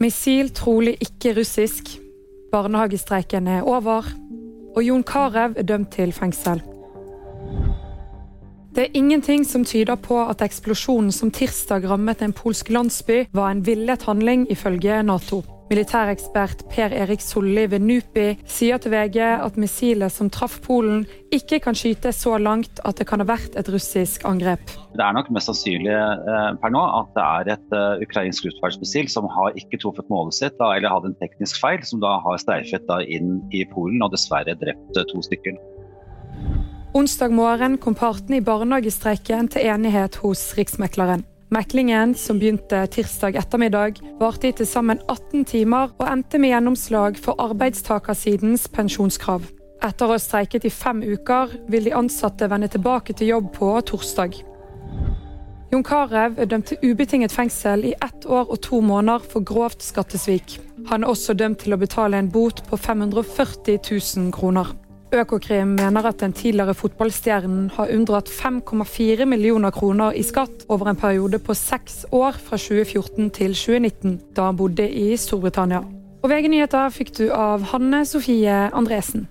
Missil trolig ikke russisk. Barnehagestreiken er over. Og Jon Carew er dømt til fengsel. Det er ingenting som tyder på at eksplosjonen som tirsdag rammet en polsk landsby, var en villet handling, ifølge Nato. Militærekspert Per Erik Solli ved NUPI sier til VG at missilet som traff Polen, ikke kan skyte så langt at det kan ha vært et russisk angrep. Det er nok mest sannsynlig eh, per nå at det er et uh, ukrainsk luftfartsmissil som har ikke truffet målet sitt, da, eller hadde en teknisk feil, som da har streifet da, inn i Polen og dessverre drept uh, to stykker. Onsdag morgen kom partene i barnehagestreiken til enighet hos Riksmekleren. Meklingen, som begynte tirsdag ettermiddag, varte i til sammen 18 timer og endte med gjennomslag for arbeidstakersidens pensjonskrav. Etter å ha streiket i fem uker vil de ansatte vende tilbake til jobb på torsdag. Jon Carew er dømt til ubetinget fengsel i ett år og to måneder for grovt skattesvik. Han er også dømt til å betale en bot på 540 000 kroner. Økokrim mener at den tidligere fotballstjernen har unndratt 5,4 millioner kroner i skatt over en periode på seks år fra 2014 til 2019, da han bodde i Storbritannia. Og VG nyheter fikk du av Hanne Sofie Andresen.